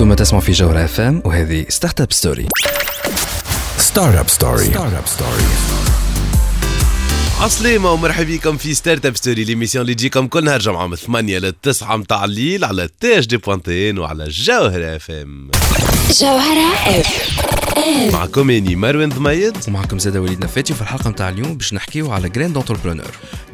أنتم تسمعوا في جوهر اف ام وهذه startup story startup story startup story عسلامة ومرحبا بكم في startup story l'émission اللي تجيكم كل نهار جمعة من 8 ل 9 متاع الليل على تاج دي بوانتين وعلى جوهرة اف ام جوهرة اف معكم اني مروان ضميد. ومعكم زاد وليد نفاتي في الحلقة متاع اليوم باش نحكيو على graine d'entrepreneur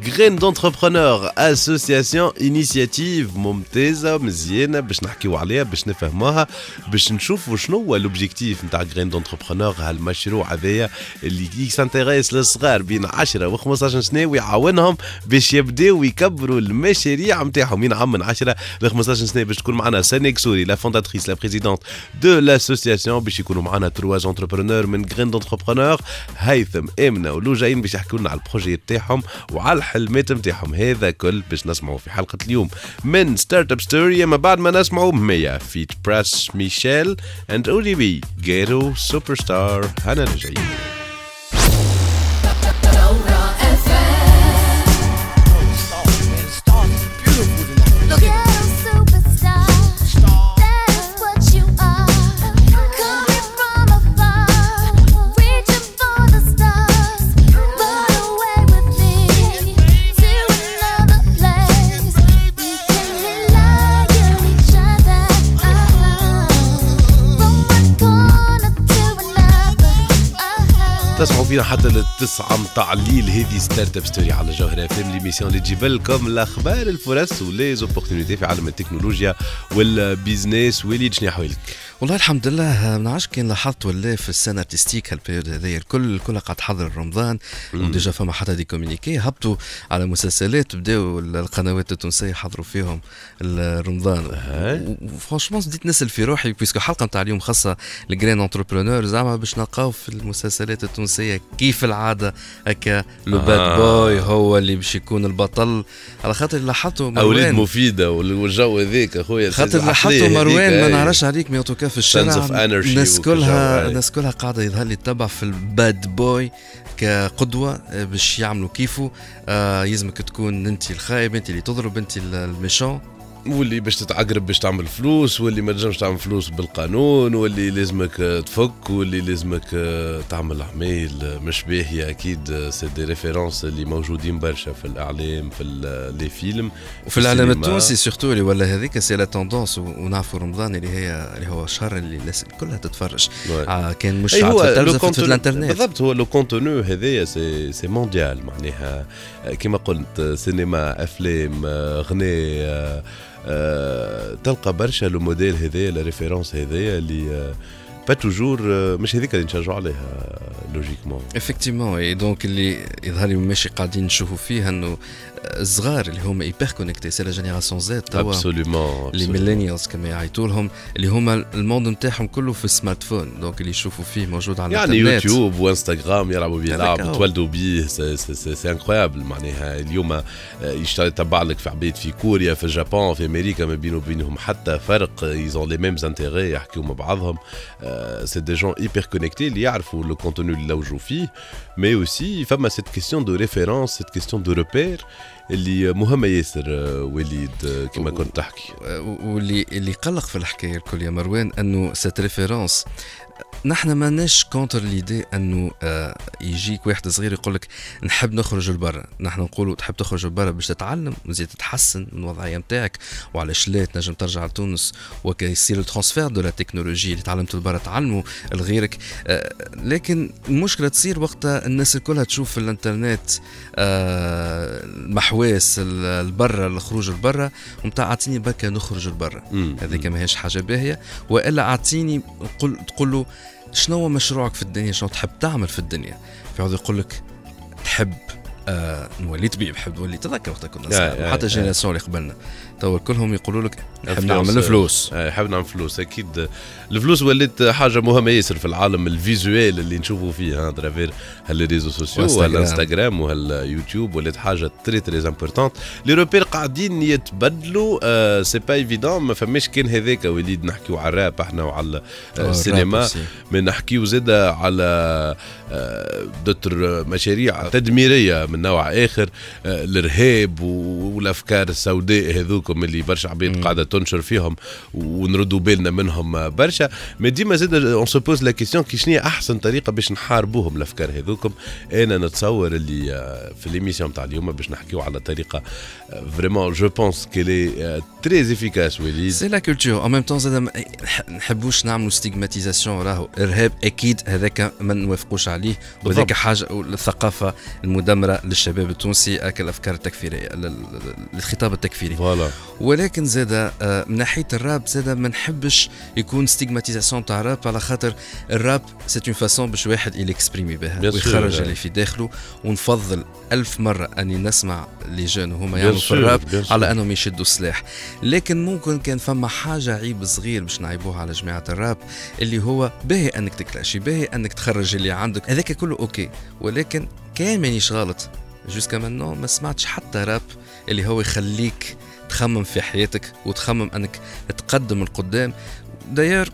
graine d'entrepreneur association initiative ممتازة مزيانة باش نحكيو عليها باش نفهموها باش نشوفوا شنو هو l'objectif نتاع graine d'entrepreneur هالمشروع هذايا اللي s'intéresse للصغار بين 10 و 15 سنة ويعاونهم باش يبداو يكبروا المشاريع نتاعهم من عام من 10 ل 15 سنة باش تكون معنا سانيك سوري la fondatrice la présidente de l'association باش يكونوا معنا trois entrepreneurs من graine d'entrepreneur هيثم امنه ولو جايين باش يحكوا لنا على ال projet تاعهم وعلى الحلمات نتاعهم. هذا كل باش نسمعوا في حلقة اليوم. من ستارت اب ستوري أما بعد ما نسمعوا مية فيت براس ميشيل اند اولي بي جيرو سوبر ستار هنا رجعين فينا حتى للتسعة متاع الليل هذه startup story على جوهرة اف ام l'émission اللي تجيب لكم الأخبار الفرص و les opportunités في عالم التكنولوجيا وال business وليد شنو احوالك؟ والله الحمد لله ما نعرفش كان لاحظت ولا في ال scène artistique هال période هذايا الكل كلها قاعد تحضر رمضان. و déjà فما حتى des communiqués هبطوا على مسلسلات بداوا القنوات التونسية يحضروا فيهم رمضان. و franchement بديت نسأل في روحي est-ce que حلقة نتاع اليوم خاصة ال graine d'entrepreneur زعما باش نلقاو في المسلسلات التونسية كيف العادة هكا. le bad آه. boy هو اللي باش يكون البطل. على خاطر لاحظته أولاد مفيدة والجو هذاك أخويا خاطر أحلاه مروان ما. نعرفش عليك mais en tout cas في الشارع الناس كلها. الناس كلها قاعدة. يظهر لي تتبع في ال bad boy كقدوة؟ آه، باش يعملوا كيفه. آه يلزمك تكون أنت الخايب أنت اللي تضرب أنت ال méchant واللي باش تتعقرب باش تعمل فلوس واللي ما تنجمش تعمل فلوس بالقانون واللي لازمك تفك واللي لازمك تعمل عمايل آه، مش باهية أكيد c'est des références اللي موجودين برشا في الإعلام في les films وفي الإعلام. التونسي surtout اللي ولا هذيك c'est la tendance ونعرفوا رمضان اللي هي اللي هو الشهر اللي الناس كلها تتفرج. آه كان مش أي على هو التلفزه لو في contenu- الإنترنت بالضبط هو le contenu هذايا c'est c'est mondial معناها كما قلت سينما أفلام آه، غناء آه، تلقى برشا le modèle هذايا la référence هذايا اللي pas toujours مش هذيك اللي نشجعوا عليها logiquement effectivement et donc اللي يظهر لي ماشي قاعدين نشوفوا فيه انه الصغار اللي هما hyper connectés c'est la génération Z توا absolument les millennials كما يعيطوا لهم اللي هما ال monde نتاعهم كله في ال smartphone donc اللي يشوفوا فيه موجود على يعني الانترنت يوتيوب وانستغرام يلعبوا بيه لعب. تولدوا بيه c'est- incroyable معناها اليوم يشتغل يتبع لك في عباد في كوريا في اليابان في أمريكا ما بينه وبينهم حتى فرق ils ont les mêmes intérêts يحكيو مع بعضهم c'est des jeunes hyper connectés اللي يعرفوا le contenu اللي لوجوا فيه mais aussi فما cette question de référence cette question de repère اللي مهمه ياسر آه، وليد آه، كما كنت تحكي واللي اللي قلق في الحكاية الكل يا مروان انه cette référence نحن ماناش contre l'idée انه آه يجيك واحد صغير يقول لك نحب نخرج لبرا. نحن نقولوا تحب تخرج لبرا باش تتعلم وزيد تتحسن من الوضعيه نتاعك وعلاش لا تنجم ترجع لتونس وكي يصير ال transfert de la technologie اللي تعلمته لبرا تعلمه لغيرك. آه لكن المشكلة تصير وقتها الناس الكلها تشوف في الانترنت آه المحواس البرا الخروج لبرا ومتاع أعطيني بركة نخرج لبرا. هذيك ماهيش حاجة باهية وإلا أعطيني قل تقول له شنو هو مشروعك في الدنيا؟ شنو تحب تعمل في الدنيا؟ فيقعد يقول لك تحب آه نولي طبيب نحب نولي تذكر وقتها كنا صغار. يا- حتى. ال génération اللي قبلنا. تو كلهم يقولوا لك نحب. نعمل فلوس. آه، حاب نعمل فلوس. أكيد الفلوس ولات حاجة مهمة ياسر في العالم ال visuel اللي نشوفوا فيه à travers هال réseaux sociaux وإنستغرام. والانستغرام وهاليوتيوب ولات حاجة très très importante les repères قاعدين يتبدلوا آه c'est pas évident ما فماش كان هذاك وليد نحكيو على الراب إحنا وعلى آه، السينما. ما نحكيو زادا على آه، d'autres مشاريع تدميرية. من نوع آخر آه، الإرهاب والأفكار السوداء هذوكم اللي برشا عباد قاعدة تنشر فيهم ونردوا بالنا منهم برشا. mais ديما زاد on se pose la question que شنو أحسن طريقة باش نحاربوهم الأفكار هذوكم. أنا نتصور اللي آه، في l'émission تاع اليوم باش نحكيو على طريقة vraiment je pense qu'elle est très efficace وليد. c'est la culture en même temps زاد ما نح- نحبوش نعملوا stigmatisation راهو. إرهاب أكيد هذاك ما نوافقوش عليه وهذاك. حاجة الثقافه المدمرة للشباب التونسي الافكار التكفيريه ال- ال- الخطاب التكفيري. voilà. ولكن زاد آه، من ناحية الراب زاد ما نحبش يكون stigmatisation تاع الراب على خاطر الراب c'est une façon باش واحد ي exprimer بها ويخرج. اللي في داخله. ونفضل ألف مرة أني نسمع les jeunes وهما يعملوا في الراب. على أنهم يشدوا السلاح. لكن ممكن كان فما حاجة عيب صغير باش نعيبوها على جماعة الراب اللي هو باهي أنك ت clasher باهي أنك تخرج اللي عندك هذاك كله OK. ولكن كان مانيش غلط. jusqu'à maintenant ما سمعتش حتى راب اللي هو يخليك تخمم في حياتك وتخمم أنك تقدم لقدام. d'ailleurs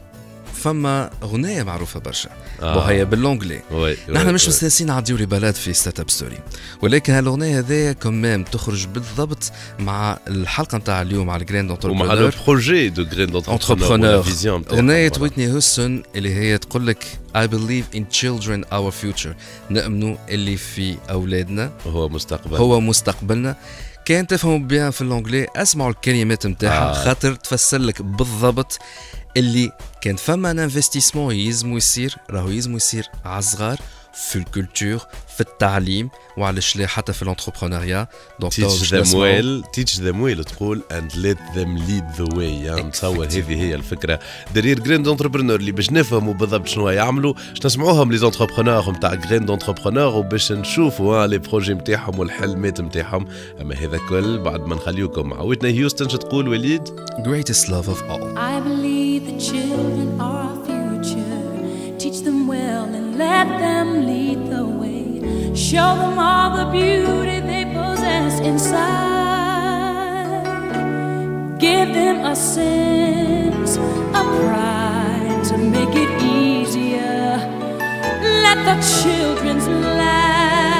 فما غنية معروفة برشا. آه. وهي ب l'anglais نحن مش مستانسين نعديو les ballades في Startup Story ولكن هالأغنية هذيا quand même تخرج بالضبط مع الحلقة نتاع اليوم على ال graine ومع l'entrepreneur projet de Graine d'entrepreneur أغنية ويتني هوستون اللي هي تقول لك I believe the children are our future. نأمنوا اللي في أولادنا. هو مستقبل. هو مستقبلنا. كان تفهموا bien في l'anglais أسمعوا الكلمات نتاعها. آه. خاطر تفسر لك بالضبط اللي كان فما un investissement يلزمو يصير راهو يلزمو يصير على الصغار في ال culture في التعليم وعلاش لا حتى في ال entrepreneuriat donc them نسمعوا. well teach them well تقول and let them lead the way. يعني نتصور هذه هي الفكرة derrière Graine d'entrepreneur اللي باش نفهموا بالضبط شنو يعملوا باش نسمعوهم les entrepreneurs نتاع Graine d'entrepreneur وباش نشوفوا les projets نتاعهم والحلمات نتاعهم اما هذا كل بعد ما نخليوكم مع ويتنا هيوستن شو تقول وليد greatest love of all. I believe the children are our future. Teach them well let them lead the way. Show them all the beauty they possess inside. Give them a sense of pride to make it easier. Let the children's laughter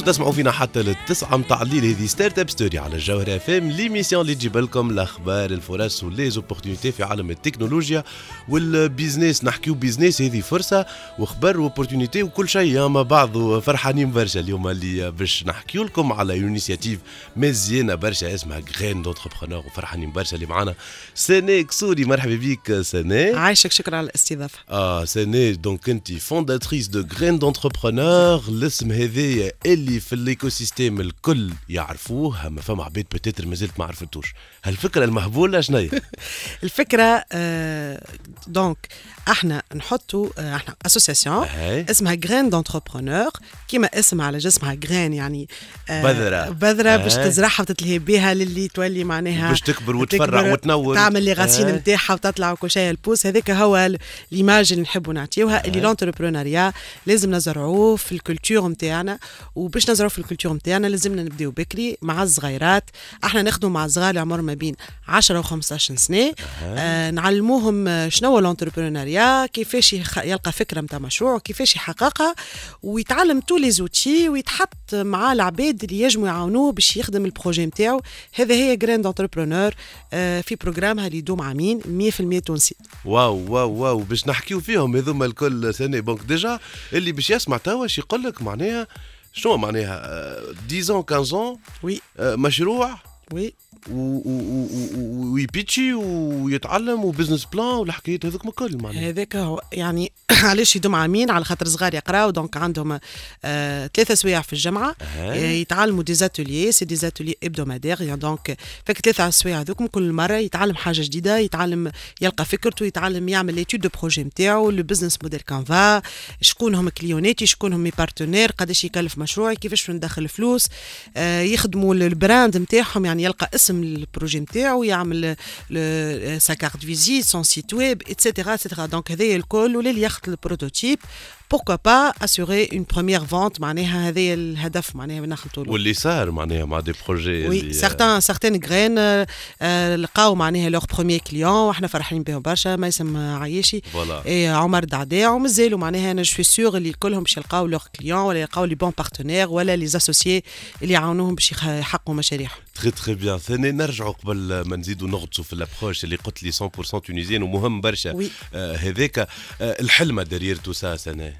مازلتوا تسمعوا فينا حتى للتسعة متاع الليل هذه Startup Story على الجوهرة FM l'émission اللي تجيب لكم الأخبار الفرص و les opportunités في عالم التكنولوجيا وال business نحكيو business هذه فرصة وخبر و opportunité وكل شيء. مع بعض وفرحانين برشا اليوم اللي باش نحكيو لكم على initiative مزيانة برشا اسمها Graine d'entrepreneur وفرحانين برشا اللي معنا سناء كسوري مرحبا بك سناء عايشك شكرا على الاستضافة. آه سناء donc انت fondatrice de Graine d'entrepreneur الاسم هذايا اللي في ال écosystème الكل يعرفوه اما فما عباد peut-être مازالت ما عرفتوش. هالفكرة المهبولة شنيا الفكرة آه donc إحنا نحطوا آه إحنا association. اسمها Graine d'entrepreneur كيما اسم على جسمها graine يعني آه بذرة. بذرة باش. تزرعها وتتلهي بها للي تولي معناها باش تكبر وتفرع وتنور. تعمل les racines. نتاعها وتطلع وكل شيء ال pousse هذاك هو l'image اللي نحبوا نعطيوها اللي l'entrepreneuriat لازم نزرعوه في ال culture نتاعنا وباش باش نزرعوا في ال culture نتاعنا لازمنا نبداو بكري مع الصغيرات إحنا نخدموا مع الصغار اللي عمرهم ما بين 10 و15 سنة آه نعلموهم شنو هو ال entrepreneuriat كيفاش يلقى فكرة نتاع مشروع كيفاش يحققها ويتعلم tous les outils ويتحط مع العباد اللي يجموا يعاونوه باش يخدم ال projet نتاعو هذا هي Graine d'entrepreneur آه في programme ها اللي يدوم عامين 100% تونسي. واو واو واو باش نحكيو فيهم هذوما الكل سناء donc déjà اللي باش يسمع توا يقول لك معناها شنو معناها؟ آه، 10 15 oui مشروع؟ oui و ي pitcher ويتعلم و business plan والحكايات هذوك الكل معناها. هذاك هو يعني علاش يدوم عامين على خاطر صغار يقراو donc عندهم آه ثلاثة سوايع في الجمعة. آه يتعلموا des ateliers c'est des ateliers hebdomadaires يعني donc في ثلاثة سوايع هذوك كل مرة يتعلم حاجة جديدة يتعلم يلقى فكرته يتعلم يعمل l'étude de projet نتاعو le business model canvas شكون هم كليوناتي شكون هم mes partenaires قداش يكلف مشروعي كيفاش ندخل فلوس. آه يخدموا ال brand نتاعهم يعني يلقى اسم ال projet نتاعو يعمل sa carte visite son site web et cetera et cetera donc هذايا الكل ولا اللي ياخذ ال prototype pourquoi pas assurer une première vente معناها هذايا الهدف معناها نخلطوا له واللي صار معناها مع des projets oui certains certaines graines لقاو معناها leurs premiers clients وإحنا فرحانين بهم برشا ما يسم عايشي. voilà عمر دعداع ومازالوا معناها أنا je suis sûre اللي كلهم باش يلقاو leurs clients ولا يلقاو les bons partenaires ولا les associés اللي يعاونوهم باش يحققوا مشاريعهم. très très bien ثاني نرجعوا قبل ما نزيدوا نغطسوا في l'approche اللي قلت لي 100% tunisienne ومهم برشا. آه هذاك آه الحلمة derrière tout ça سنة.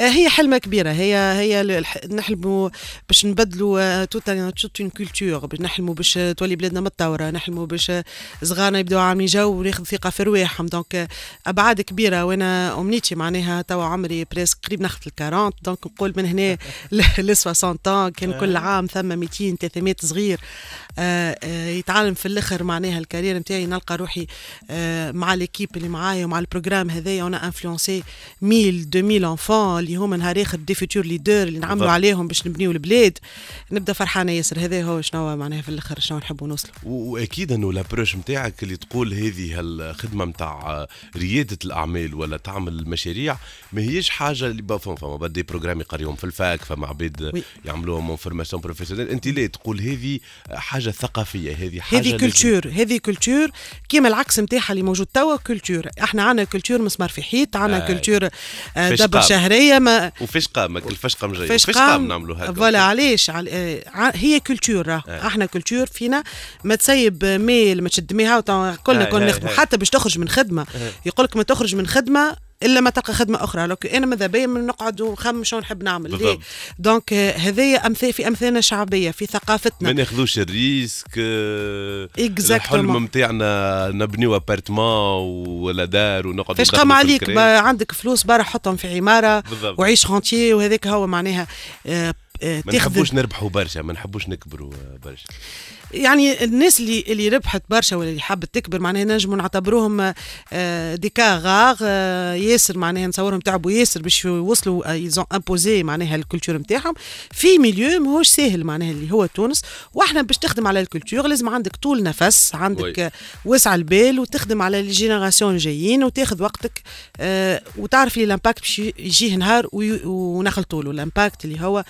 هي حلمة كبيرة. هي هي ال- نحلموا باش نبدلوا toute toute une culture باش نحلموا باش تولي بلادنا متطورة نحلموا باش صغارنا يبداو عاملين جو وياخذوا ثقة في رواحهم. donc آه، أبعاد كبيرة. وأنا أمنيتي معناها توا عمري presque قريب ناخذ ال quarante donc نقول من هنا ل 60 طون كان كل عام ثم 200 300 صغير. آه، آه، يتعلم في الأخر معناها la carrière نتاعي. نلقى روحي آه، مع l'équipe اللي معايا ومع ال programme هذايا. أنا influencé 1000 2000 enfants اللي هما نهار اخر des futurs leaders اللي نعملوا. عليهم باش نبنيو البلاد نبدأ فرحانة ياسر هذا هو شنو معناها في الآخر شنو نحبوا نوصلوا وأكيد إنه l'approche نتاعك اللي تقول هذه الخدمه نتاع ريادة الأعمال ولا تعمل مشاريع ما هيش حاجة اللي بفهم فما بدي بروجرام يقريهم في الفاك فما عباد. يعملوهم فورماسيون بروفيسيونيل أنت ليه تقول هذه حاجة ثقافية هذه حاجة هذه كولتور هذه كولتور كيما العكس نتاعها اللي موجود توا كولتور إحنا عندنا كولتور مسمار في حيط عندنا. كولتور آه، فاش دبر قام. ما وفيش قامك الفاش قام جاي فاش قام قام نعملوا هكا. فوالا علاش؟ عل... آه، هي كولتور آه. إحنا كولتور فينا ما تسيب ميل ما تشد ميها كلنا آه، كنا آه، نخدموا آه. حتى باش تخرج من خدمة. يقول لك ما تخرج من خدمة إلا ما تلقى خدمة أخرى لو أنا ماذا بيا من نقعد ونخمم شنو نحب نعمل ليه. donc هذايا امثال في امثالنا الشعبيه في ما ثقافتنا ناخذوش ال risque آه،. الحلم نتاعنا نبنيو appartement ولا دار ونقعد فاش قام عليك عندك فلوس برا حطهم في عمارة بالضبط. وعيش chantier وهذاك هو معناها آه، ما تاخذ نحبوش نربحوا برشا ما نحبوش نكبروا آه، برشا. يعني الناس اللي اللي ربحت برشا ولا اللي حابت تكبر معناها نجموا نعتبروهم آه، des cas rares آه، ياسر معناها نصورهم تعبوا ياسر باش يوصلوا ils ont imposé معناها la culture نتاعهم. في milieu ماهوش ساهل معناها اللي هو تونس. وإحنا باش تخدم على la culture لازم عندك طول نفس عندك. آه، وسع البال وتخدم على les générations الجايين وتاخذ وقتك آه، وتعرف لي l'impact باش يجيه نهار ونخلطوا له l'impact اللي هو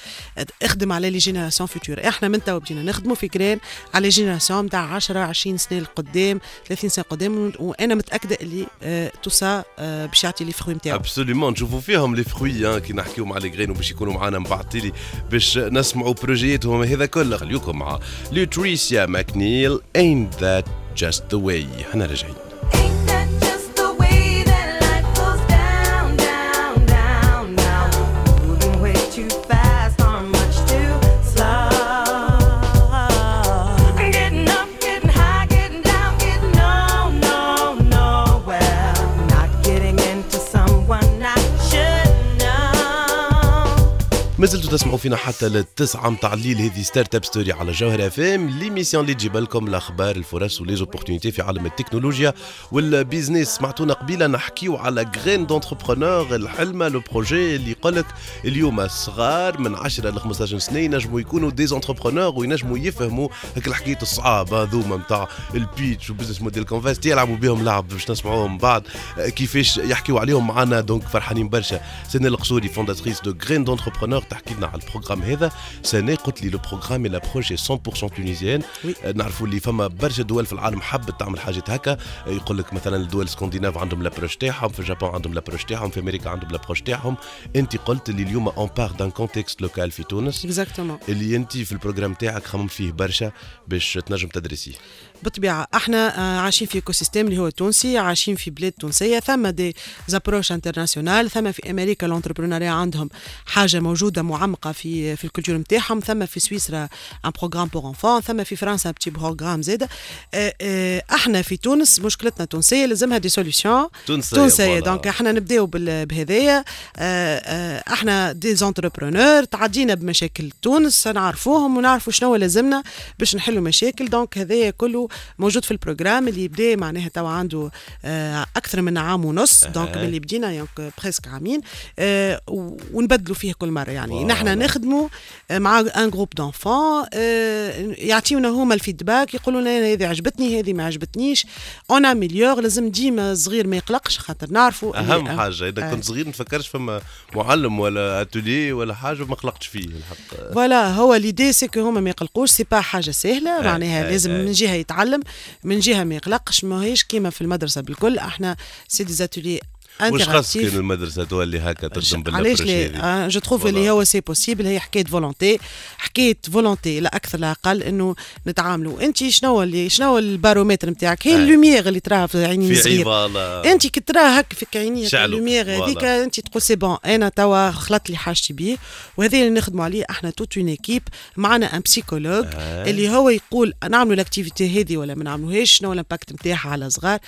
اخدم على les générations futures إحنا من توا بدينا نخدموا في كران على génération نتاع 10 20 سنة لقدام 30 سنة قدام وأنا متأكدة اللي آه tout ça آه باش يعطي لي فخوي نتاعو absolument نشوفوا فيهم لي فخوي كي نحكيو مع les graines وباش يكونوا معنا تيلي باش نسمعوا بروجياتهم هذا كله خليكم مع Lutricia McNeal ain't that just the way إحنا راجعين. ما زلتوا تسمعوا فينا حتى للتسعة متاع الليل. هذه Startup Story على جوهر اف ام l'émission اللي تجيب لكم الأخبار الفرص و les opportunités في عالم التكنولوجيا وال business سمعتونا قبيلة نحكيو على graines d'entrepreneurs الحلمة le projet اللي يقول لك اليوم الصغار من 10 ل 15 سنة ينجموا يكونوا des entrepreneurs وينجموا يفهموا هك الحكايات الصعاب هذوما نتاع ال pitch و business model canvas يلعبوا بهم لعب باش نسمعوهم بعد كيفاش يحكيوا عليهم معنا. donc فرحانين برشا. سنة القصوري fondatrice de graines d'entrepreneurs تحكي لنا على ال programme هذا. سنة قلت لي le programme le projet 100% tunisien. آه، نعرفوا اللي فما برشا دول في العالم حبت تعمل حاجات هكا. آه، يقول لك مثلا الدول السكندناف عندهم l'approche تاعهم في اليابان عندهم l'approche تاعهم في أمريكا عندهم l'approche تاعهم. أنت قلت اللي اليوم on part d'un contexte local في تونس. exactement اللي أنت في ال programme تاعك خمم فيه برشا باش تنجم تدرسيه. بالطبيعه إحنا آه، عايشين في écosystème اللي هو تونسي عايشين في بلاد تونسية ثم des approches internationales ثم في أمريكا l'entrepreneuriat عندهم حاجة موجودة معمقة في في la culture نتاعهم ثم في سويسرا un programme pour enfants ثم في فرنسا petit programme زاده إحنا في تونس مشكلتنا تونسية لازمها des solutions تونسية تونسية. voilà. donc إحنا نبداو بهذايا. آه، آه، إحنا des entrepreneurs تعدينا بمشاكل تونس نعرفوهم ونعرفوا شنو لازمنا باش نحلوا مشاكل. donc هذايا كله موجود في ال programme اللي بدا معناها توا عنده آه، أكثر من عام ونص donc أها. اللي بدينا يعني presque عامين آه، ونبدلوا فيه كل مرة يعني. نحن نخدموا آه، مع un groupe d'enfants يعطيونا هما ال feedback يقولوا لنا هذه عجبتني هذه ما عجبتنيش on améliore لازم ديما الصغير ما يقلقش خاطر نعرفوا أهم حاجة إذا. كنت صغير نفكرش فما معلم ولا اتولي ولا حاجة ما قلقتش فيه الحق voilà هو l'idée c'est هما ما يقلقوش c'est pas حاجة سهلة معناها لازم. من جهة يتعلم من جهة ما يقلقش ماهيش كيما في المدرسة بالكل. إحنا سي دي واش خاصك كان المدرسة تولي هكا تخدم علاش لا je trouve. اللي هو c'est possible هي حكاية volonté حكاية volonté لا أكثر لا أقل إنه نتعاملوا. انت شنو اللي شنو البارومتر نتاعك؟ هي آه. la lumière اللي تراها في عينين في صغير. انت كي تراه هك في شعلو. la lumière هذيك. انت تقول c'est bon أنا توا خلطت لي حاجتي بيه. وهذا اللي نخدموا عليه إحنا toute une équipe معنا un psychologue آه. اللي هو يقول نعملوا l'activité هذه ولا ما نعملوهاش شنو l'impact نتاعها على صغار.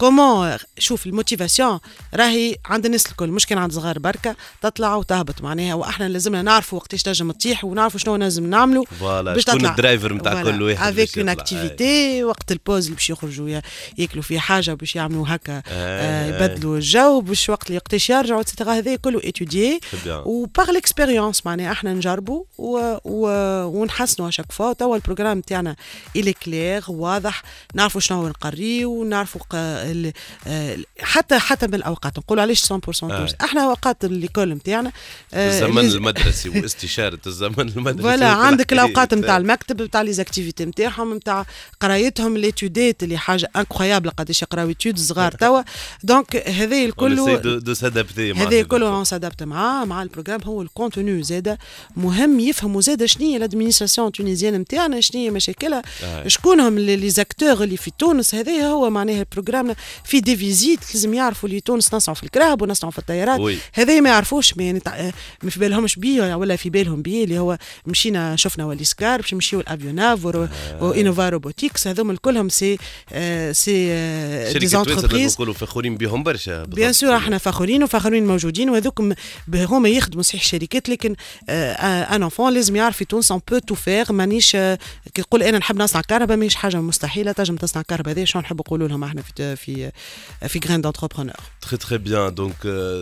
comment شوف la motivation راهي عند الناس الكل مش كان عند صغار بركة تطلع وتهبط معناها وإحنا لازمنا نعرفوا وقتاش تنجم تطيح ونعرفوا شنو لازم نعملوا باش تطلع. ال driver نتاع كل واحد avec une. activité وقت la pause اللي باش يخرجوا يا- ياكلوا فيه حاجة باش يعملوا هكا آه،. يبدلوا الجو باش وقت اللي وقتاش يرجعوا et cetera هذا كله bien. و par l'expérience معناها إحنا نجربوا و... و... ونحسنوا à chaque fois توا ال programme تاعنا il est clair واضح نعرفوا شنو نقريو ونعرفوا ال... آه، حتى حتى من الاوقات نقولوا علاش 100% تونس إحنا أوقات ال l'école نتاعنا آه، الزمن المدرسي واستشارة الزمن المدرسي voilà وكل عندك. الأوقات نتاع المكتب نتاع les activités نتاعهم نتاع قرايتهم l'étude ات اللي حاجة incroyable قداش يقراو étude صغار توا donc هذا الكل هذا. كله on s'adapte معاه مع ال programme هو ال contenu زاده مهم يفهموا زاده شنو هي ال administration tunisienne نتاعنا شنو هي مشاكلها آه. شكون هم les les acteurs اللي في تونس هذا هو معناها ال programme في des visites لازم يعرفوا اللي تونس نصنعوا في الكراهب ونصنعوا في الطيارات. هذا ما يعرفوش ما يعني ما في بالهمش بيه ولا في بالهم بيه اللي هو مشينا شفنا Wallyscar باش نمشيو ل Avionav ورو- و Enova Robotics هذوم الكلهم c'est آه، c'est آه، des لازم entreprises نقولوا فخورين بهم برشا bien. sûr إحنا فخورين وفخورين موجودين وهذوكم ب- هما يخدموا صحيح شركات لكن un enfant لازم يعرف في تونس on peut tout faire مانيش آه، كي تقول أنا نحب نصنع كرهبة ماهيش حاجة مستحيلة تنجم تصنع كرهبة هذه شنو نحب نقولوا لهم إحنا في في في grands entrepreneurs très très bien donc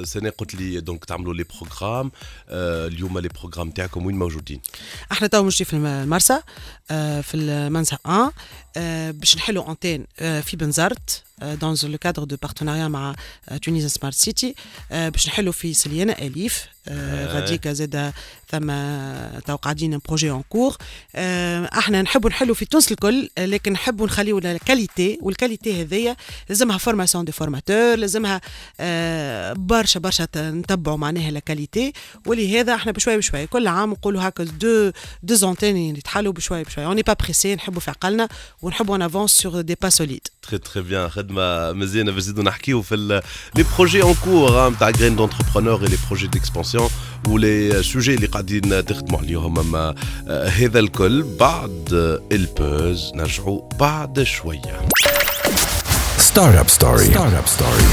سنة قلت لي donc تعملوا les programmes اليوم les programmes تاعكم وين موجودين؟ إحنا تو موجودين في المرسى آه، في المنزه 1 آه، باش نحلوا antenne آه، في بنزرت dans le cadre du partenariat مع Tunis Smart City باش نحلوا في سليانة أليف. آه، غاديكا زاد ثم تو قاعدين projets en cours إحنا نحبوا نحلوا في تونس الكل آه، لكن نحبوا نخليوا ال qualité وال qualité هذيا لازمها formation des formateurs لازمها آه، برشا برشا نتبعوا معناها la qualité ولهذا إحنا بشوي بشوي كل عام نقولوا هكا deux deux antennes يتحلوا بشوي بشوي on n'est pas pressés نحبوا في عقلنا ونحبوا on avance sur des pas solides très très bien خدمه مزيانه باش نزيدو نحكيو في les projets en cours نتاع Graine d'entrepreneur et les projets d'expansion و les sujets اللي قاعدين تخدموا عليهم أما آه، هذا الكل بعد ال pause نرجعوا بعد شوية Startup Story. Startup Story.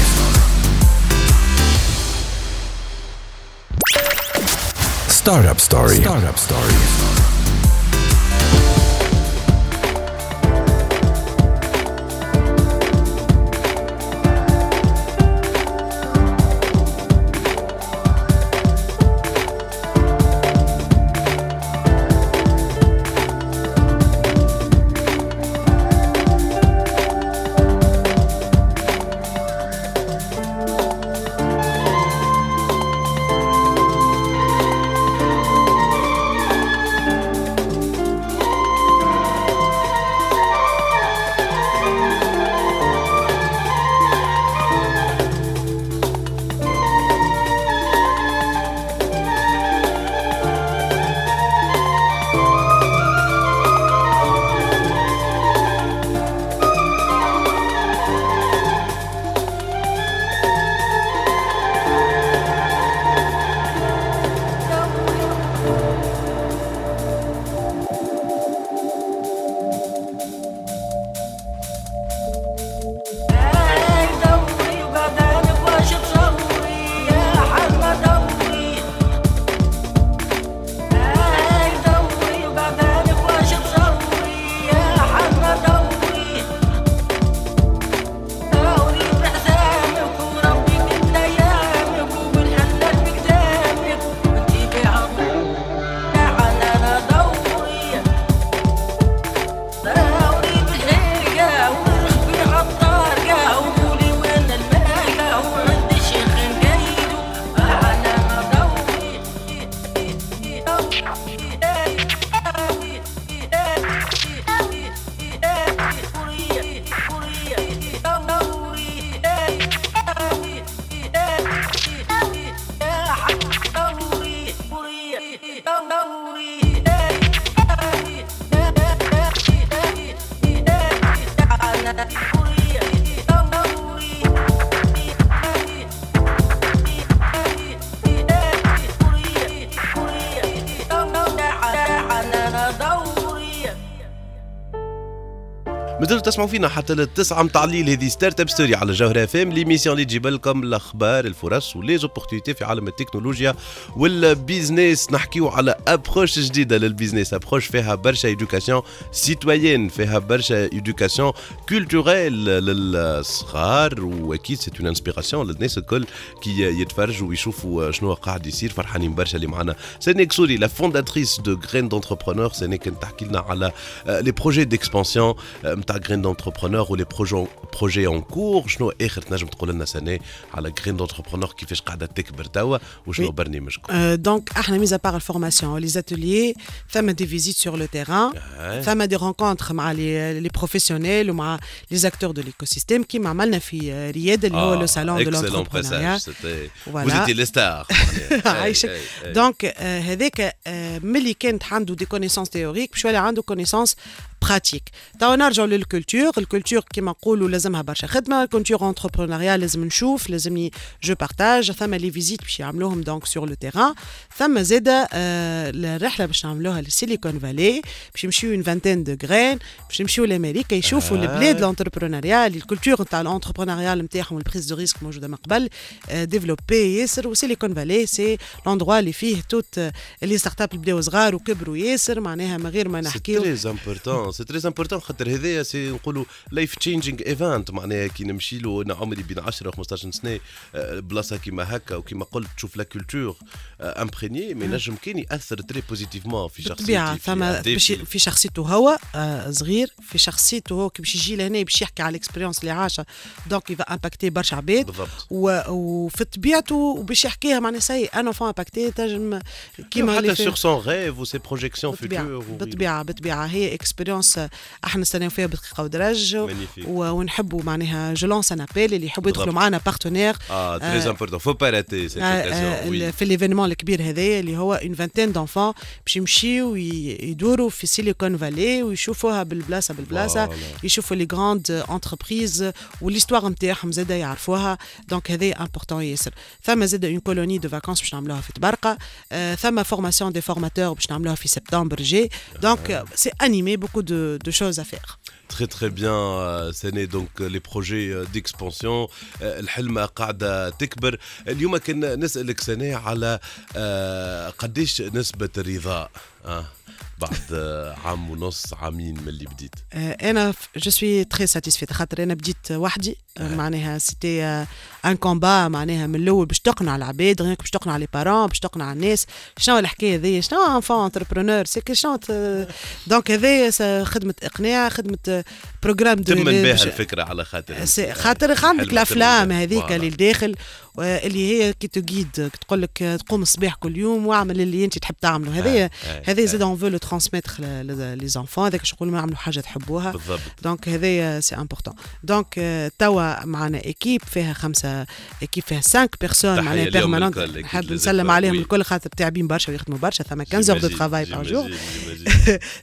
Startup Story. Startup Story. تسمعوا فينا حتى للتسعة متاع الليل هذه Startup Story على جوهرة FM l'émission اللي تجيب لكم الأخبار الفرص و les opportunités في عالم التكنولوجيا وال business نحكيو على approche جديدة لل business approche فيها برشا éducation citoyenne فيها برشا éducation culturelle للصغار. وأكيد c'est une inspiration للناس الكل كي يتفرجوا ويشوفوا شنو قاعد يصير. فرحانين برشا اللي معنا. سنيك سوري la fondatrice de Graine d'entrepreneur سنيك تحكي لنا على les projets d'expansion نتاع Graine d'entrepreneur و les projets projets en cours شنو اخر تنجم تقول لنا سنه على Graine d'entrepreneur كيفاش قاعدة تكبر توا وشنو Oui. برنامجكم Euh, donc, إحنا mis à part la formation, les ateliers, فما des visites sur le terrain, Ouais. فما des rencontres مع les, les professionnels ومع les acteurs de l'écosystème كيما عملنا في آه، رياض اللي هو le salon de excellent l'entrepreneuriat passage, c'était Voilà. vous étiez les stars عايشك donc آه، هذاك آه، ملي كانت عنده des connaissances théoriques باش يولي عنده connaissances pratiques توا نرجعوا لل culture ال culture كيما نقولوا لازمها برشا خدمه ال culture entrepreneuriat لازم نشوف لازمني je partage ثم les visites باش يعملوهم donc sur le terrain ثم زاده آه، الرحله باش نعملوها لل Silicon Valley باش يمشيو une vingtaine de graines باش يمشيو لامريكا يشوفوا آه. البلاد ال entrepreneuriat ال culture نتاع ال entrepreneuriat نتاعهم ال prise de risque موجوده من قبل développé ياسر و Silicon Valley c'est l'endroit اللي فيه toutes les startups بداو صغار وكبروا ياسر معناها من غير ما سي نحكيو très important c'est très important خاطر هذايا c'est نقولوا life-changing event معناها كي نمشي له أنا عمري بين 10 و 15 سنة آه، بلاصه كيما هكا وكيما قلت تشوف la culture امبريني مي نجم كان ياثر très positivement في شخصيتي بالطبيعة في. باش شخصيته هو آه، صغير في شخصيته هو كي باش يجي لهنا باش يحكي على ال expérience اللي عاشها donc il va impacter برشا عباد. وفي طبيعته وباش يحكيها معناها c'est un enfant impacté تنجم كيما حتى sur son rêve و ses projections futures بالطبيعة بالطبيعة هي expérience إحنا نستناو فيها بدقيقة ودرج Magnifique. و- ونحبوا معناها je lance un appel اللي يحبوا يدخلوا بالضبط. معنا partenaire آه très important faut pas rater cette occasion في l'événement الكبير هذايا اللي هو une vingtaine d'enfants باش يمشيو وي- يدوروا في Silicon Valley ويشوفوها بالبلاصة بالبلاصة Voilà. يشوفوا les grandes entreprises و l'histoire نتاعهم زاده يعرفوها. donc هذا important ياسر. ثم زاده une colonie de vacances باش نعملوها في تبرقة. آه، ثم formation des formateurs باش نعملوها في سبتمبر جي donc c'est انيمي beaucoup de de choses à faire Très très bien euh, سنة donc euh, les projets euh, d'expansion euh, الحلمة قاعدة تكبر. اليوم كنا نسألك سنة على آه، قديش نسبة الرضا آه، بعد آه، عام ونص عامين من اللي بديت؟ آه، أنا je suis très satisfaite خاطر أنا بديت وحدي. آه، معناها c'était un combat معناها من الأول باش تقنع العباد غير باش تقنع les parents باش تقنع الناس. شنو الحكاية هذيا؟ شنو enfant entrepreneur c'est شنو donc هذايا خدمة إقناع خدمة programme دو تمن بها الفكرة على خاطر سي- خاطر عندك حلمة الافلام. هذيك. اللي داخل اللي هي كي تجيد تقول لك تقوم الصباح كل يوم واعمل اللي أنت تحب تعمله. هذايا آه، هذايا آه. زاد on veut le transmettre les enfants هذاك شغل ما يعملوا حاجة تحبوها. بالضبط. donc هذايا c'est important Donc آه، توا معنا équipe فيها خمسة équipe فيها 5 personnes معناها permanentes أكيد نحب نسلم عليهم. الكل خاطر تعبين برشا ويخدموا برشا ثم 15 heures de travail par jour.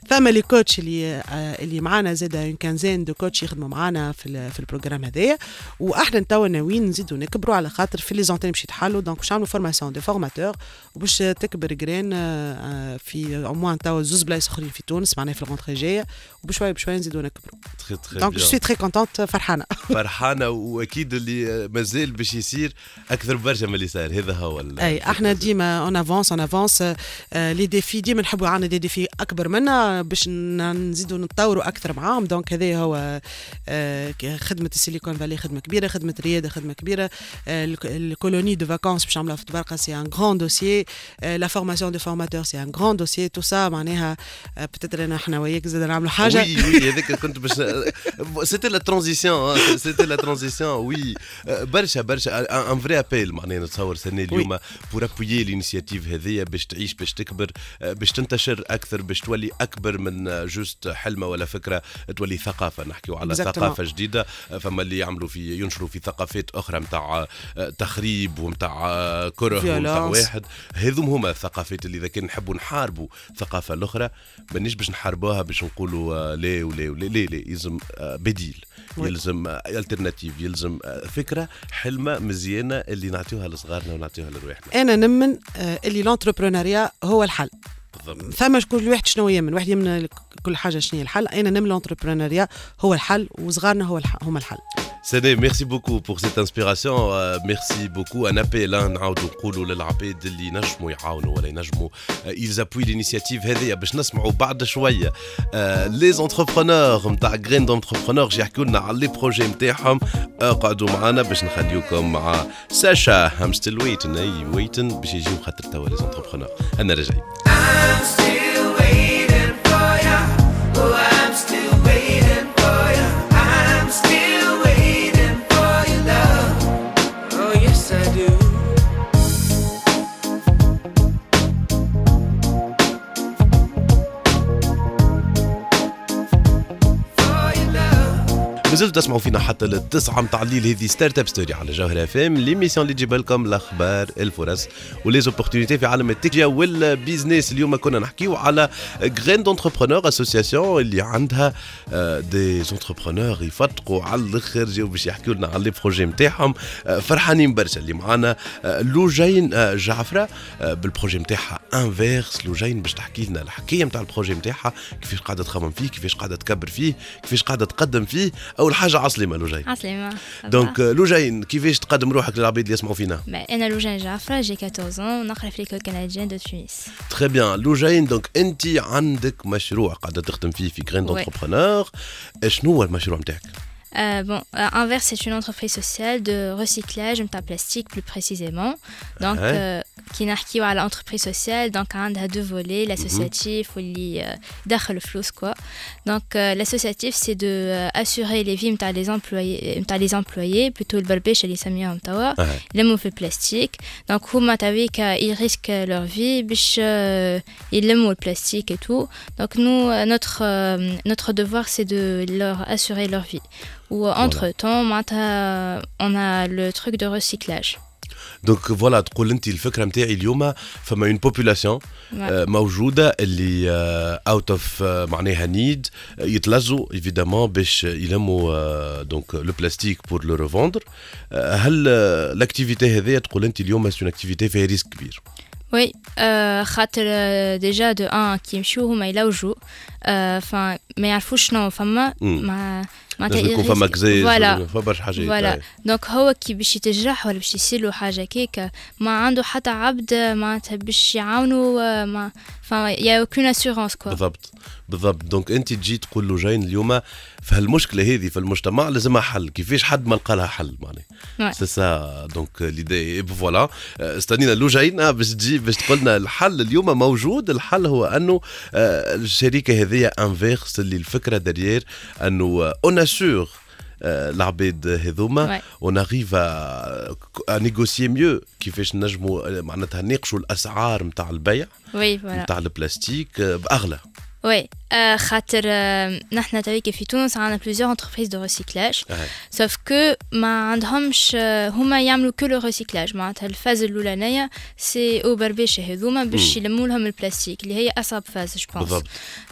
ثم les coachs اللي آه، اللي معانا زاد une quinzaine de coachs يخدموا معانا في في ال programme هذايا. وأحنا توا ناويين نزيدوا نكبروا على خاطر في les antennes باش يتحلوا. donc باش نعملوا formation des formateurs وباش تكبر Graines آه، في au moins توا زوز بلايص أخرين في تونس معناها في ال rentrée جاية وبشوية بشوية نزيدوا نكبروا. donc. Je suis très contente فرحانة. فرحانة وأكيد اللي مازال باش يصير أكثر برشا من اللي صار. هذا هو أي إحنا ديما on avance on avance les défis ديما نحبوا عندنا des défis أكبر منا باش نزيدوا نتطوروا أكثر معاهم. donc هذا هو آه، خدمة ال Silicon Valley خدمة كبيرة خدمة ريادة خدمة كبيرة. آه، الك- ال colonie de vacances باش نعملوها في طبرقة c'est un grand dossier la formation de formateurs c'est un grand dossier tout ça معناها peut-être انا إحنا وياك زاد نعملوا حاجة. وي وي هذاك كنت باش c'était la transition c'était la transition oui برشا برشا un vrai appel معناها نتصور سناء اليوم pour appuyer l'initiative هذيا باش تعيش باش تكبر باش تنتشر أكثر باش تولي أكبر من juste حلمة ولا فكرة تولي ثقافة نحكيو على. ثقافة جديدة فما اللي يعملوا في ينشروا في ثقافات أخرى نتاع تخريب ونتاع كره Violence. واحد هذوم هما الثقافات اللي إذا كان نحبوا نحاربوا الثقافه الأخرى مانيش باش نحاربوها باش نقولوا آه، لا ولا ولا لا لا يلزم آه، بديل. يلزم alternative يلزم آه، فكرة حلمة مزيانة اللي نعطيوها لصغارنا ونعطيوها لرواحنا. أنا نمن آه، اللي l'entrepreneuriat هو الحل. فما كل واحد شنو يمن؟ واحد يمن كل حاجة شنو هي الحل. أنا نم l'entrepreneuriat هو الحل وصغارنا هو الح... هما الحل. سناء merci beaucoup pour cette inspiration merci beaucoup un appel نعاودوا نقولوا للعباد اللي نجموا يعاونوا ولا ينجموا ils appuient l'initiative هذه باش نسمعوا بعد شوية. les entrepreneurs نتاع Graines d'entrepreneurs يحكوا لنا على les projets نتاعهم اقعدوا معنا باش نخليوكم مع ساشا I'm still waiting eh waiting باش يجيو خاطر توا les entrepreneurs أنا راجعين still waiting مازلتوا تسمعوا فينا حتى للتسعة متاع الليل هذه Start-up Story على جوهر FM l'émission اللي تجيب لكم الاخبار الفرص و les opportunités في عالم التكنولوجيا وال business اليوم كنا نحكيو على Graines d'entrepreneurs association اللي عندها des entrepreneurs يفتقوا على الآخر جاو باش يحكيو لنا على les projets نتاعهم فرحانين برشا اللي معانا لوجين جعفره بال projet نتاعها Inverse لوجين باش تحكي لنا الحكاية نتاع ال projet نتاعها كيفاش قاعدة تخمم فيه كيفاش قاعدة تكبر فيه كيفاش قاعدة تقدم فيه أول حاجة عسلمه لوجين عسلامة. دونك آه، لوجين كيفاش تقدم روحك للعباد اللي يسمعوا فينا؟ Bah, أنا لوجين جعفرة j'ai 14 ans نقرا في l'école canadienne de Tunis très bien لوجين donc أنت عندك مشروع قاعدة تخدم فيه في Graines Ouais. d'entrepreneurs شنو هو المشروع نتاعك Euh, bon, euh, Inverse, c'est une entreprise sociale de recyclage de plastique plus précisément. Donc, Ouais. euh, qui narki à l'entreprise sociale, donc on a deux volets, l'associatif ou le flous quoi. Donc, euh, l'associatif, c'est de euh, assurer les vies m'ta les employés, m'ta les employés, plutôt le barbèche et les samia m'tawa, Ouais. les mots fait plastique. Donc, huma t'avais qu'ils risquent leur vie, biche, euh, ils aiment le plastique et tout. Donc, nous, euh, notre, euh, notre devoir, c'est de leur assurer leur vie. Ou entre-temps, معناتها, on a le truc de recyclage. Donc voilà تقول انت الفكرة نتاعي اليوم فما une population Ouais. موجودة اللي out of معناها need يتلزوا évidemment باش يلموا donc le plastique pour le revendre هل ال activité هذه تقول انت اليوم c'est activité فيها risque كبير؟ Euh, خاطر déjà de un كي يمشيو هما يلوجوا enfin ما يعرفوش شنو فما لازم يكون فما قزاز voilà. فما برشا حاجات فوالا. دونك هو كي باش يتجرح ولا باش يصير له حاجة كيك ما عنده حتى عبد معناتها باش يعاونوا ما فما y a aucune assurance quoi بالضبط. بالضبط. Donc أنت تجي تقول له جاين اليوم في هالمشكله هذه في المجتمع لازمها حل. كيفاش حد ما لقى لها حل معناها. C'est ça donc l'idée voilà استنينا لوجين آه، باش تجي باش تقول لنا الحل اليوم موجود. الحل هو أنه آه، الشركة هذه Inverse اللي الفكرة derrière أنه on assure العباد هذوما Ouais. on arrive à négocier mieux كيفاش نجموا آه، معناتها ناقشوا الاسعار نتاع البيع نتاع البلاستيك باغلى Oui آه، خاطر آه، نحنا تويك في تونس عندنا entreprises de recyclage. أهي. Sauf que ما عندهمش آه، هما يعملوا que le recyclage معناتها ال phase الأولانية c'est au برباشة هذوما باش يلموا لهم البلاستيك اللي هي أصعب phase je pense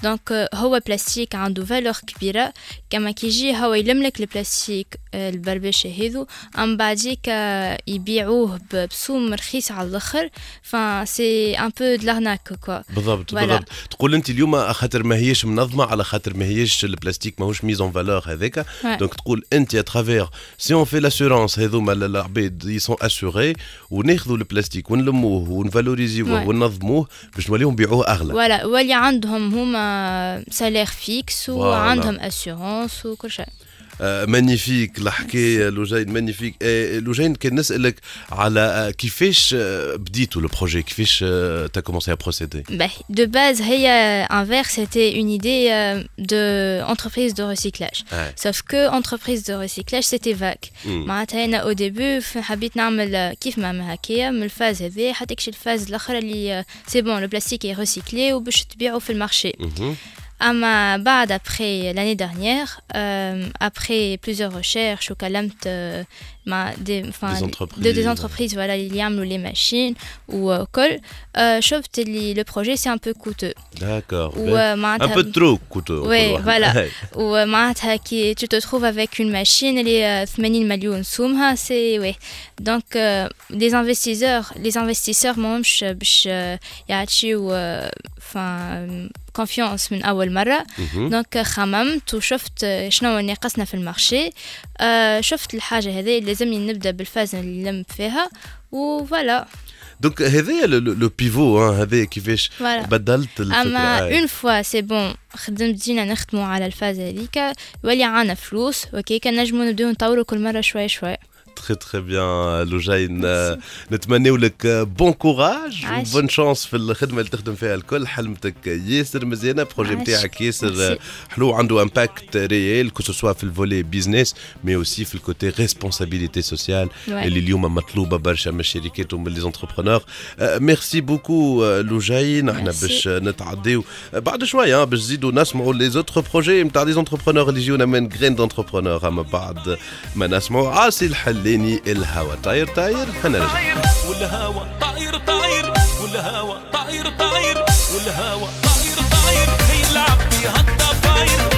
Donc هو بلاستيك عنده valeur كبيرة. كما كي يجي هو يلم لك البلاستيك البربشه هذو أم بعديك آه، يبيعوه بسوم رخيص على الآخر. C'est un peu de l'arnaque quoi بالضبط. بالضبط. تقول أنت اليوم خاطر ما هيش منظمة على خاطر ما هيش البلاستيك ماهوش mis en valeur هذاك. Donc تقول أنت à travers c'est on fait l'assurance هذوما العباد ils sont assurés وناخذوا البلاستيك ونلموه ونفالوريزيوه. وننظموه باش نوليو نبيعوه أغلى ولا واللي عندهم هما salaire fixe. وعندهم assurance وكل شيء Magnifique الحكاية لوجين magnifique لوجين كان نسالك على كيفاش بديتوا le projet كيفاش t'as commencé à procéder de base, هي c'était une idée euh, de entreprise de recyclage. Ouais. Sauf que entreprise de recyclage, c'était vague. معناتها au début ف- حبيت نعمل كيف ما عمل هكايا من ال phase هذه حتى jusqu'à ال phase الأخرى اللي c'est bon le plastique est recyclé وباش تبيعه في ال marché. Ama Bad, après l'année dernière, euh, après plusieurs recherches, ou euh, مع des, enfin, Des entreprises. de des entreprises. voilà اللي يعملوا les machines وكل euh, شفت اللي le projet c'est un peu coûteux. داكور ان ومعناتها بو ترو كوتو Oui, voilà. ومعناتها كي tu te trouves avec une machine اللي 80 مليون سومها سي وي دونك les investisseurs les investisseurs ماهمش باش آه، يعطيو آه، confiance من اول مره donc خممت وشفت شنو ناقصنا في ال marché آه، شفت الحاجة هذه لازمني نبدأ بال phase اللي نلم فيها و voilà. donc هذايا le- pivot هذايا كيفاش بدلت الفكرة أما. une fois c'est bon خدمت جينا نخدموا على ال phase هذيك. يولي عنا فلوس وكيكا نجمو نبداو نطوروا كل مرة شوية شوية très très bien لوجين آه، نتمنيو لك bon courage عاش. و bonne chance في الخدمه اللي تخدم فيها الكل خدمتك ياسر مزيانه projet عاش. نتاعك ياسر ميرسي. آه، حلو عنده impact réel que ce soit في ال volet business mais aussi في ال côté responsabilité sociale Ouais. اللي اليوم مطلوبه برشا من الشركات ومن les entrepreneurs merci beaucoup لوجين إحنا Merci. باش نتعديو آه، بعد شوية آه، باش نزيدوا نسمعوا les autres projets نتاع les entrepreneurs اللي يجيونا من graines d'entrepreneurs اما بعد ما نسمعوا عاصي الحلاني الهوا طاير طاير هنرجع والهوى طاير طاير والهوى طاير طاير والهوى طاير طاير. يلعب فيها الضفاير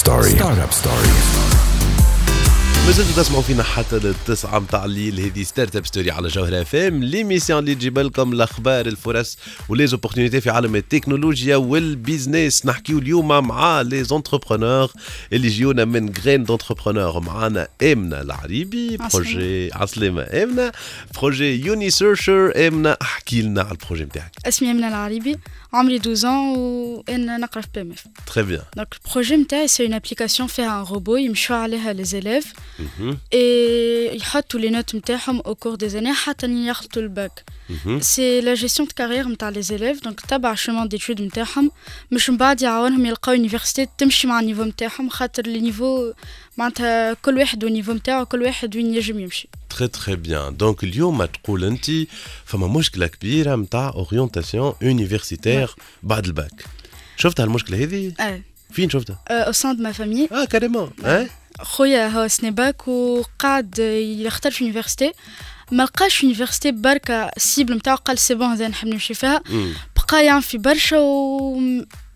Startup Story. Startup Story. مازلتوا تسمعوا فينا حتى للتسعة متاع الليل. هذه Startup Story على جوهرة اف ام l'émission اللي تجيب لكم الأخبار الفرص و les opportunités في عالم التكنولوجيا وال business نحكيو اليوم مع les entrepreneurs اللي جيونا من graines d'entrepreneurs معانا آمنة العريبي projet عسلامة آمنة. projet Uni Searcher آمنة احكي لنا على ال projet نتاعك اسمي آمنة العريبي عمري 12 ans وأنا نقرأ في PMF très bien donc ال projet نتاعي c'est une application فيها un robot يمشوا عليها les élèves et يحطوا les notes نتاعهم au cours des années حتى يخلطوا ال bac c'est la gestion de carrière نتاع les élèves donc تبع ال chemin d'études نتاعهم باش من بعد يعاونهم يلقاو université تمشي مع ال niveau نتاعهم خاطر les niveaux معناتها كل واحد وال niveau نتاعو كل واحد وين ينجم يمشي très très bien donc اليوم تقول انت فما مشكله كبيره نتاع orientation universitaire بعد الباك شفت هالمشكله هذه آه فين شفتها au sein de ma famille آه carrément آه خويا هو سنيباك وقعد يختار في université ما لقاش université بركة ال cible نتاعو قال c'est bon هذا نحب نمشي فيها. بقى يعمل في برشا و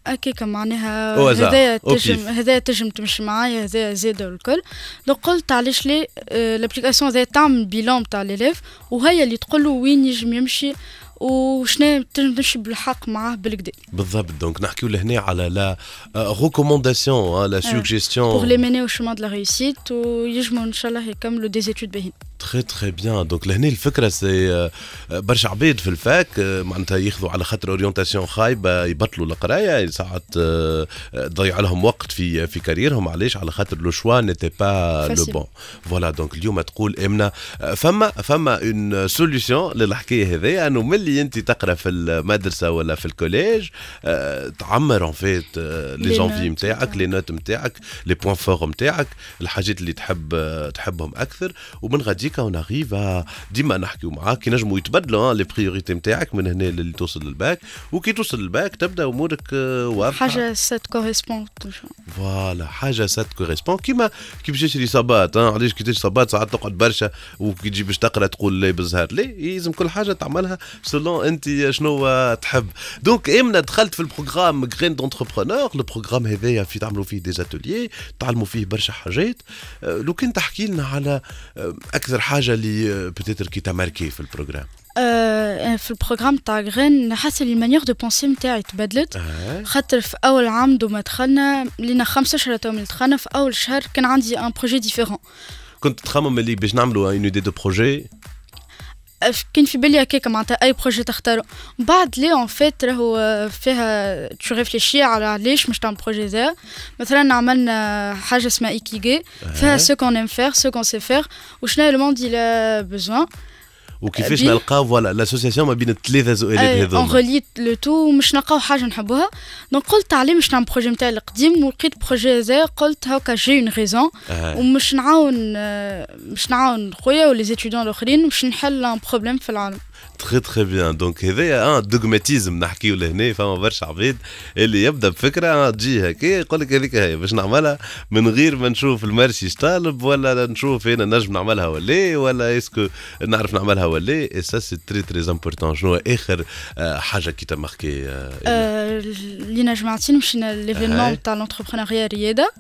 هكاكا معناها هذايا تجم. هذايا تجم تمشي معايا هذايا زاده والكل. donc قلت علاش لي l'application هذايا تعمل bilan تاع l'élève وهي اللي تقول له وين يجم يمشي. وشنو تنجم تمشي بالحق معاه بالكدا بالضبط. donc نحكيو لهنا على la recommandation là pour les suggestions mener au chemin de la réussite ويجموا إن شاء الله يكملوا des études باهين très très bien donc لهنا الفكرة c'est آه، برشا عباد في ال fac آه، معناتها ياخذوا على خاطر orientation خايبة يبطلوا القراية ساعات آه، آه، تضيع لهم وقت في في carrière هم علاش على خاطر le choix n'était pas le. bon voilà donc اليوم تقول امنه آه، فما فما une solution للحكاية هذيا أنه ملي أنت تقرأ في المدرسة ولا في ال collège تعمر en fait les envies نتاعك. les notes نتاعك les points forts نتاعك الحاجات اللي تحب تحبهم أكثر ومن غادي on arrive à ديما نحكيو معاك ينجموا يتبدلوا les priorités نتاعك من هنا للي توصل للباك. وكي توصل للباك تبدأ أمورك آه، واضحة. حاجة ça te correspond voilà حاجة ça te correspond كيما كي باش تشري صباط ها علاش كي تشري صباط ساعات تقعد برشا وكي تجي باش تقرأ تقول لا بالزهر ليه؟ يلزم كل حاجة تعملها selon أنت شنو تحب. donc امنا دخلت في ال programme graines d'entrepreneurs ال programme هذايا في تعملوا فيه des ateliers تعلموا فيه برشا حاجات. آه، لو كان تحكي لنا على آه، أكثر حاجة اللي peut-être qui t'a marquée في ال programme؟ آه، في ال programme تاع graines حاسة les manières de penser نتاعي تبدلت. خاطر في أول عام دوما دخلنا لينا 15 تو من دخلنا في أول شهر كان عندي ان بروجي ديفيرون كنت تخمم اللي باش نعملوا اون ايدي دو بروجي كان في بالي هكاك معناتها اي بروجي تختارو. بعد لي اون فيت راهو فيها تو ريفليشي على علاش باش تعمل بروجي ذا مثلا عملنا حاجة اسمها ايكيغي فيها سو كون ام فير سو كون سي فير وشنو لو موند il a besoin. وكيفاش نلقاو فوالا لاسوسياسيون ما بين الثلاثة سؤالات اون هذوما. ريلي le tout مش نلقاو حاجة نحبوها. donc قلت عليه مش نعمل projet نتاعي القديم ولقيت projet هذا قلت هاكا j'ai une raison. ومش نعاون مش نعاون خويا و les étudiants الأخرين باش نحل un problème في العالم. très très bien donc هذايا un dogmatisme نحكيو لهنا فما برشا عباد اللي يبدأ بفكرة آه، تجي هكا يقول لك هذيك هي. باش نعملها من غير ما نشوف ال marché طالب ولا نشوف أنا نجم نعملها ولا ولا est-ce que نعرف نعملها ولا et ça c'est très très important شنو آخر آه، حاجة qui t'a marquée لينا جمعتين مشينا. l'événement تاع l'entrepreneuriat ريادة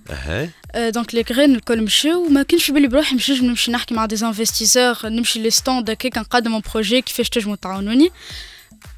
donc les graines الكل مشيو وما كانش في بالي بروحي مش نجم نمشي نحكي مع des investisseurs نمشي les stands هكاك نقدم mon projet كيفاش تنجموا تعاونوني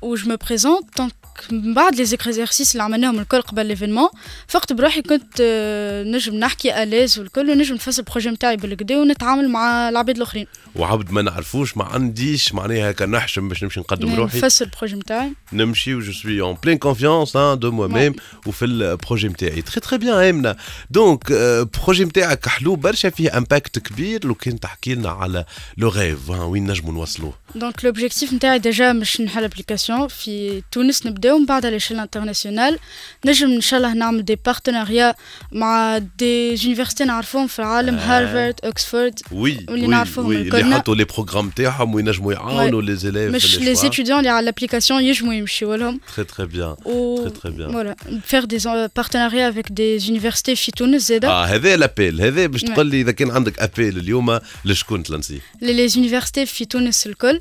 و je me présente donc من بعد les exercices اللي عملناهم الكل قبل l'événement فقت بروحي كنت آه، نجم نحكي à l'aise والكل ونجم نفسر ال projet نتاعي بالكدا ونتعامل مع العباد الآخرين. وعبد ما نعرفوش ما عنديش معناها هكا نحشم باش نمشي نقدم روحي. نفسر البروجي نتاعي نمشي و je suis en pleine confiance de moi-même وفي ال projet نتاعي très très bien امنا donc ال projet نتاعك حلو برشا فيه impact كبير. لو كان تحكي لنا على le rêve وين نجموا نوصلوه donc l'objectif نتاعي déjà مش نحل application في تونس نبداو من بعد على l'échelle internationale نجم إن شاء الله نعمل des partenariats مع des universités نعرفوهم في العالم هارفارد اوكسفورد oui واللي oui نعرفوهم oui الكلنا. اللي يحطوا les programmes تاعهم وينجموا يعاونوا les élèves مش les étudiants اللي على l'application يجموا يمشيو لهم. très très bien و très très bien voilà faire des partenariats avec des universités في تونس زادا آه هذا l'appel هذا باش نعم. تقول لي إذا كان عندك appel اليوم لشكون ت lancé les les universités في تونس الكل.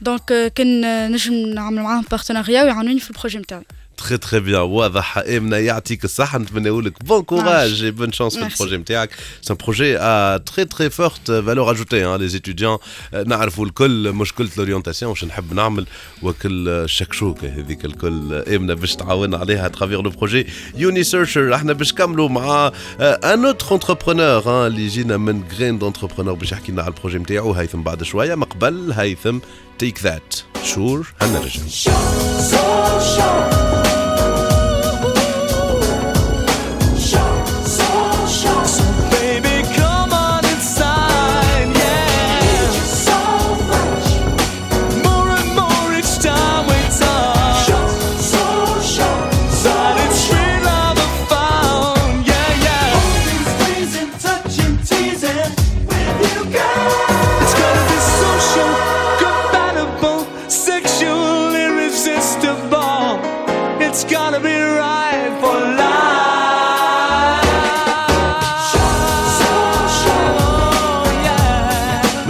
donc آه، كان نجم نعمل معاهم partenariat ويعاونوني في ال projet نتاعي très très bien واضح امنا يعطيك الصحه نتمنى لك bon courage et bonne chance في. ال projet نتاعك c'est projet à très très forte valeur ajoutée les étudiants نعرفوا الكل مشكله l'orientation واش نحب نعمل وكل الشكشوكه هذيك الكل امنا باش تعاون عليها travers le projet Uni Searcher إحنا باش نكملوا مع un autre entrepreneur اللي يجينا من Graines d'Entrepreneurs باش يحكي لنا على ال projet نتاعو هيثم بعد شوية من قبل هيثم تيك ذات شور هنرجع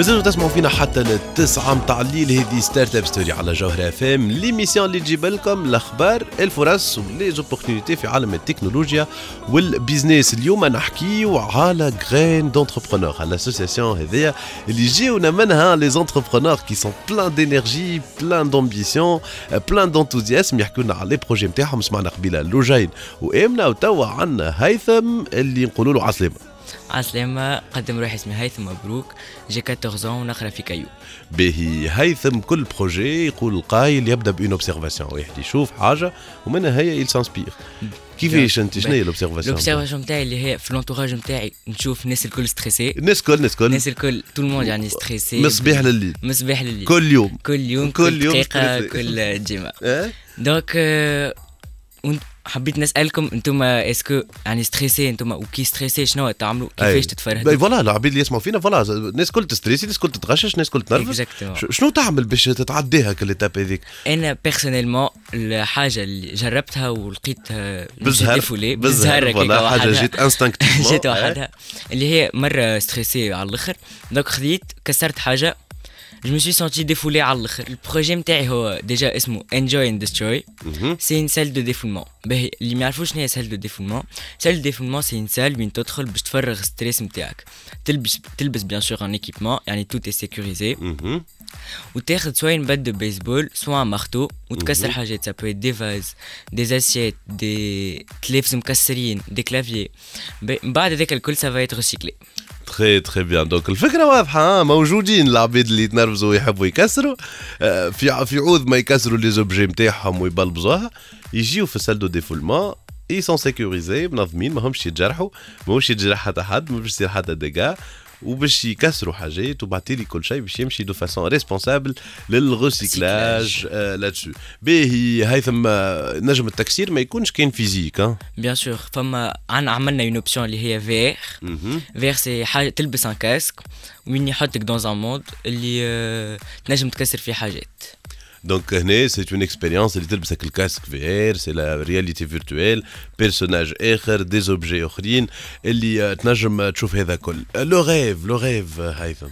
مازالوا تسمعوا فينا حتى للتسعة متاع الليل. هذه Startup Story على جوهرة FM l'émission اللي تجيب لكم الأخبار الفرص و les opportunités في عالم التكنولوجيا وال business اليوم نحكيو على Graines d'Entrepreneurs على ال association هذيا اللي جيونا منها les entrepreneurs qui sont pleins d'énergie pleins d'ambition pleins d'enthousiasme يحكوا لنا على les projets نتاعهم سمعنا قبيلة لوجين وامنا وتوا عندنا هيثم اللي نقولوا له عسلامة. عسلامة قدم روحي اسمي هيثم مبروك. j'ai 14 ونقرا في كايو. باهي هيثم كل projet يقول القايل يبدأ ب une observation واحد يشوف حاجة ومنها هي il s'inspire كيفاش انت شنو هي ال observation l'observation نتاعي اللي هي في l'entourage نتاعي نشوف الناس الكل stressée الناس كل الناس كل الناس الكل tout ال monde يعني stressé مصباح لليل. مصباح لليل. كل يوم. كل يوم كل يوم دقيقة. كل جيمة آه donc ون- حبيت نسالكم أنتم est-ce que يعني stressés أنتم وكي stressés شنو تعملوا. كيفاش تتفرهدوا؟ voilà العبيد اللي يسمعوا فينا voilà الناس كل ت stresse الناس كل تتغشش الناس كل تنرفز. شنو تعمل باش تتعديها كل étape هذيك؟ أنا personnellement الحاجة اللي جربتها ولقيتها بالزهر défoulé بالزهر هكاك voilà حاجة. جيت instinctivement جيت وحدها اللي هي مرة stressé على الآخر. donc خذيت كسرت حاجة. je me suis senti défoulé على الآخر ال projet نتاعي هو déjà اسمه enjoy and destroy. c'est une salle de défoulement. باهي اللي ما يعرفوش شنو هي salle de défoulement. Salle de défoulement c'est une salle وين تدخل باش تفرغ ال stress نتاعك تلبس تلبس bien sûr un équipement يعني tout est sécurisé. وتاخذ سواء de baseball سواء marteau وتكسر. حاجات. Ça peut être des vases des assiettes des تلافز مكسرين des claviers. ب- من بعد هذاك الكل être recyclé. très très bien donc الفكرة واضحة موجودين العبيد اللي يتنرفزوا ويحبوا يكسروا. آه، في في عوض ما يكسروا les objets نتاعهم ويبلبزوها يجيو في ال salle de défoulement ils sont sécurisés منظمين ماهمش يتجرحوا ماهوش يتجرح حتى حد ما باش يصير حتى dégât وباش يكسروا حاجات وبعتيلي كل شيء باش يمشي de façon responsable لل recyclage لاتسو باهي هيثم آه، نجم التكسير ما يكونش كان physique bien sûr فما عنا عملنا une option اللي هي VR VR c'est حاجة تلبس un casque وين يحطك dans un monde اللي آه، تنجم تكسر فيه حاجات. donc هنا c'est une expérience اللي تلبسك ال casque VR c'est la réalité virtuelle personnage اخر des objets اخرين اللي آه، تنجم تشوف هذا كل le rêve le rêve آه، هيثم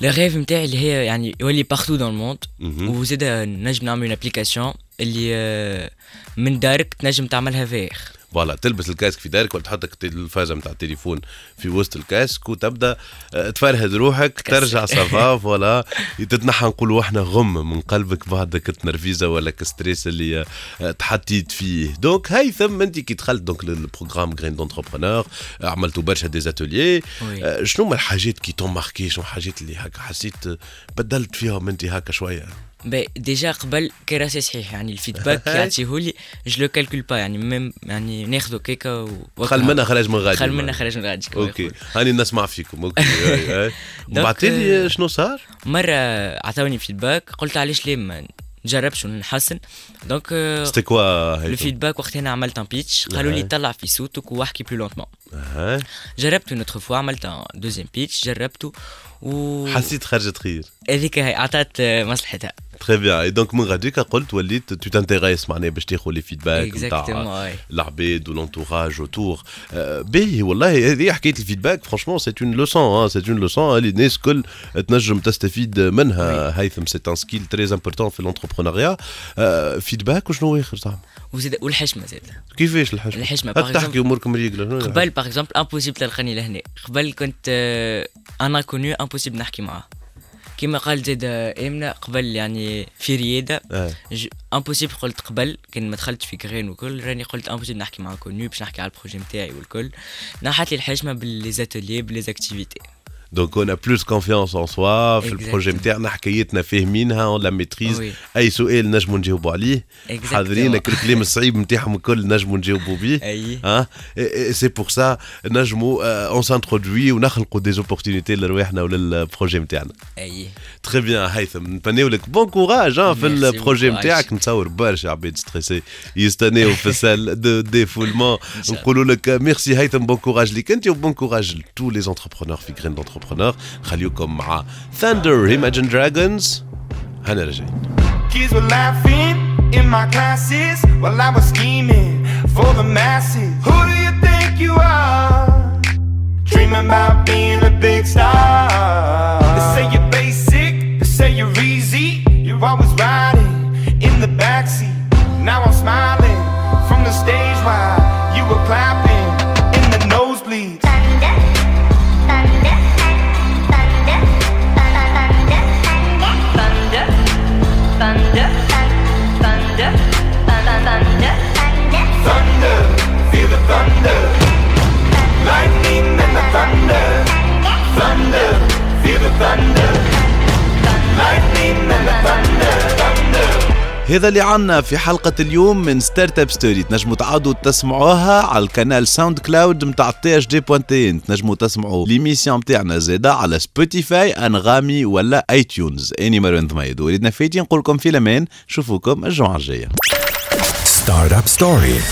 لو ريف نتاعي اللي هي يعني يولي partout dans ال monde مهم. وزيد نجم نعمل une application اللي آه، من دارك تنجم تعملها فير فوالا تلبس ال casque في دارك ولا تحط التلفازه نتاع التليفون في وسط ال casque وتبدأ آه، تفرهد روحك ترجع ça va voilà. تتنحى نقولوا إحنا غم من قلبك بعدك تنرفيزه ولا ك stress اللي آه، تحطيت فيه. donc هيثم انت كي دخلت donc لل programme Graines d'Entrepreneurs عملتوا برشا des ateliers oui. شنو هما الحاجات qui t'ont marqué؟ شنو الحاجات اللي هكا حسيت آه، بدلت فيهم انت هكا شوية؟ déjà قبل كي راسي صحيح يعني ال feedback يعطيهولي je le calcule pas يعني même يعني ناخذو كيكه و خل منها خرج من غادي خل منها خرج من غادي okay. هاني نسمع فيكم okay آه، شنو صار؟ مرة عطاوني feedback قلت علاش ليه ما نجربش ونحسن donc c'était quoi؟ ال feedback وقت أنا عملت un pitch قالوا لي. طلع في صوتك واحكي plus lentement أها. جربته une autre fois عملت deuxième pitch جربته و حسيت خرجت خير. هذيك هي عطات آه، مصلحتها. très bien donc من غاديك قلت وليت tu t'intéresses معناها باش تاخذ les feedbacks نتاع. العباد وال entourage autour باهي والله هذه حكاية ال feedback franchement c'est une leçon c'est une leçon اللي الناس الكل تنجم تستفيد منها. هيثم c'est un skill très important في ال entrepreneuriat feedback وشنو اخر صاحبي. وزيد والحشمة زيد كيفاش الحشمة؟ الحشمة تحكي اموركم ريقله قبل par exemple impossible تلقاني لهنا. قبل كنت أنا كوني impossible نحكي معاه كيما قال زيد آه، امنه قبل يعني في ريادة آه. impossible قلت قبل كان ما دخلتش في Graines وكل راني قلت impossible نحكي مع كوني باش نحكي على ال projet نتاعي والكل نحت لي الحشمه ب les ateliers ب les activités donc en plus confiance en soi في Exactement. ال projet نتاعنا حكايتنا فاهمينها on la maîtrise Oui. اي سؤال نجموا نجاوبوا عليه Exactement. حاضرينك الكلام الصعيب نتاعهم الكل نجموا نجاوبوا به أي. ها c'est pour ça نجموا on s'introduit ونخلقوا des opportunités لرواحنا ولل projet نتاعنا et très bien هيثم نتمنيو لك bon courage في Merci ال projet beaucoup. نتاعك نتصور برشا عباد stressés يستناو في ال salle de défoulement نقولوا لك ميرسي هيثم bon courage ليك انت و bon courage ل tous les entrepreneurs في جرين دونتربرونور خليوكم مع ثاندر Imagine دراجونز هنا راجعين Kids were laughing in my classes while I was scheming for the masses. Who do you think you are? Dreaming about being a big star. They say you're basic, they say you're easy. You're always riding in the backseat. Now I'm smiling from the stage while you were clapping هذا اللي عنا في حلقة اليوم من Startup Story تنجموا تعاودوا تسمعوها على القناة SoundCloud متاع THD point TN تنجموا تسمعوا les émissions متاعنا زادا على Spotify أنغامي ولا iTunes أني مروان ضميد وليدنا فايتي نقول لكم في الأمان. نشوفوكم الجمعة الجاية. Startup Story.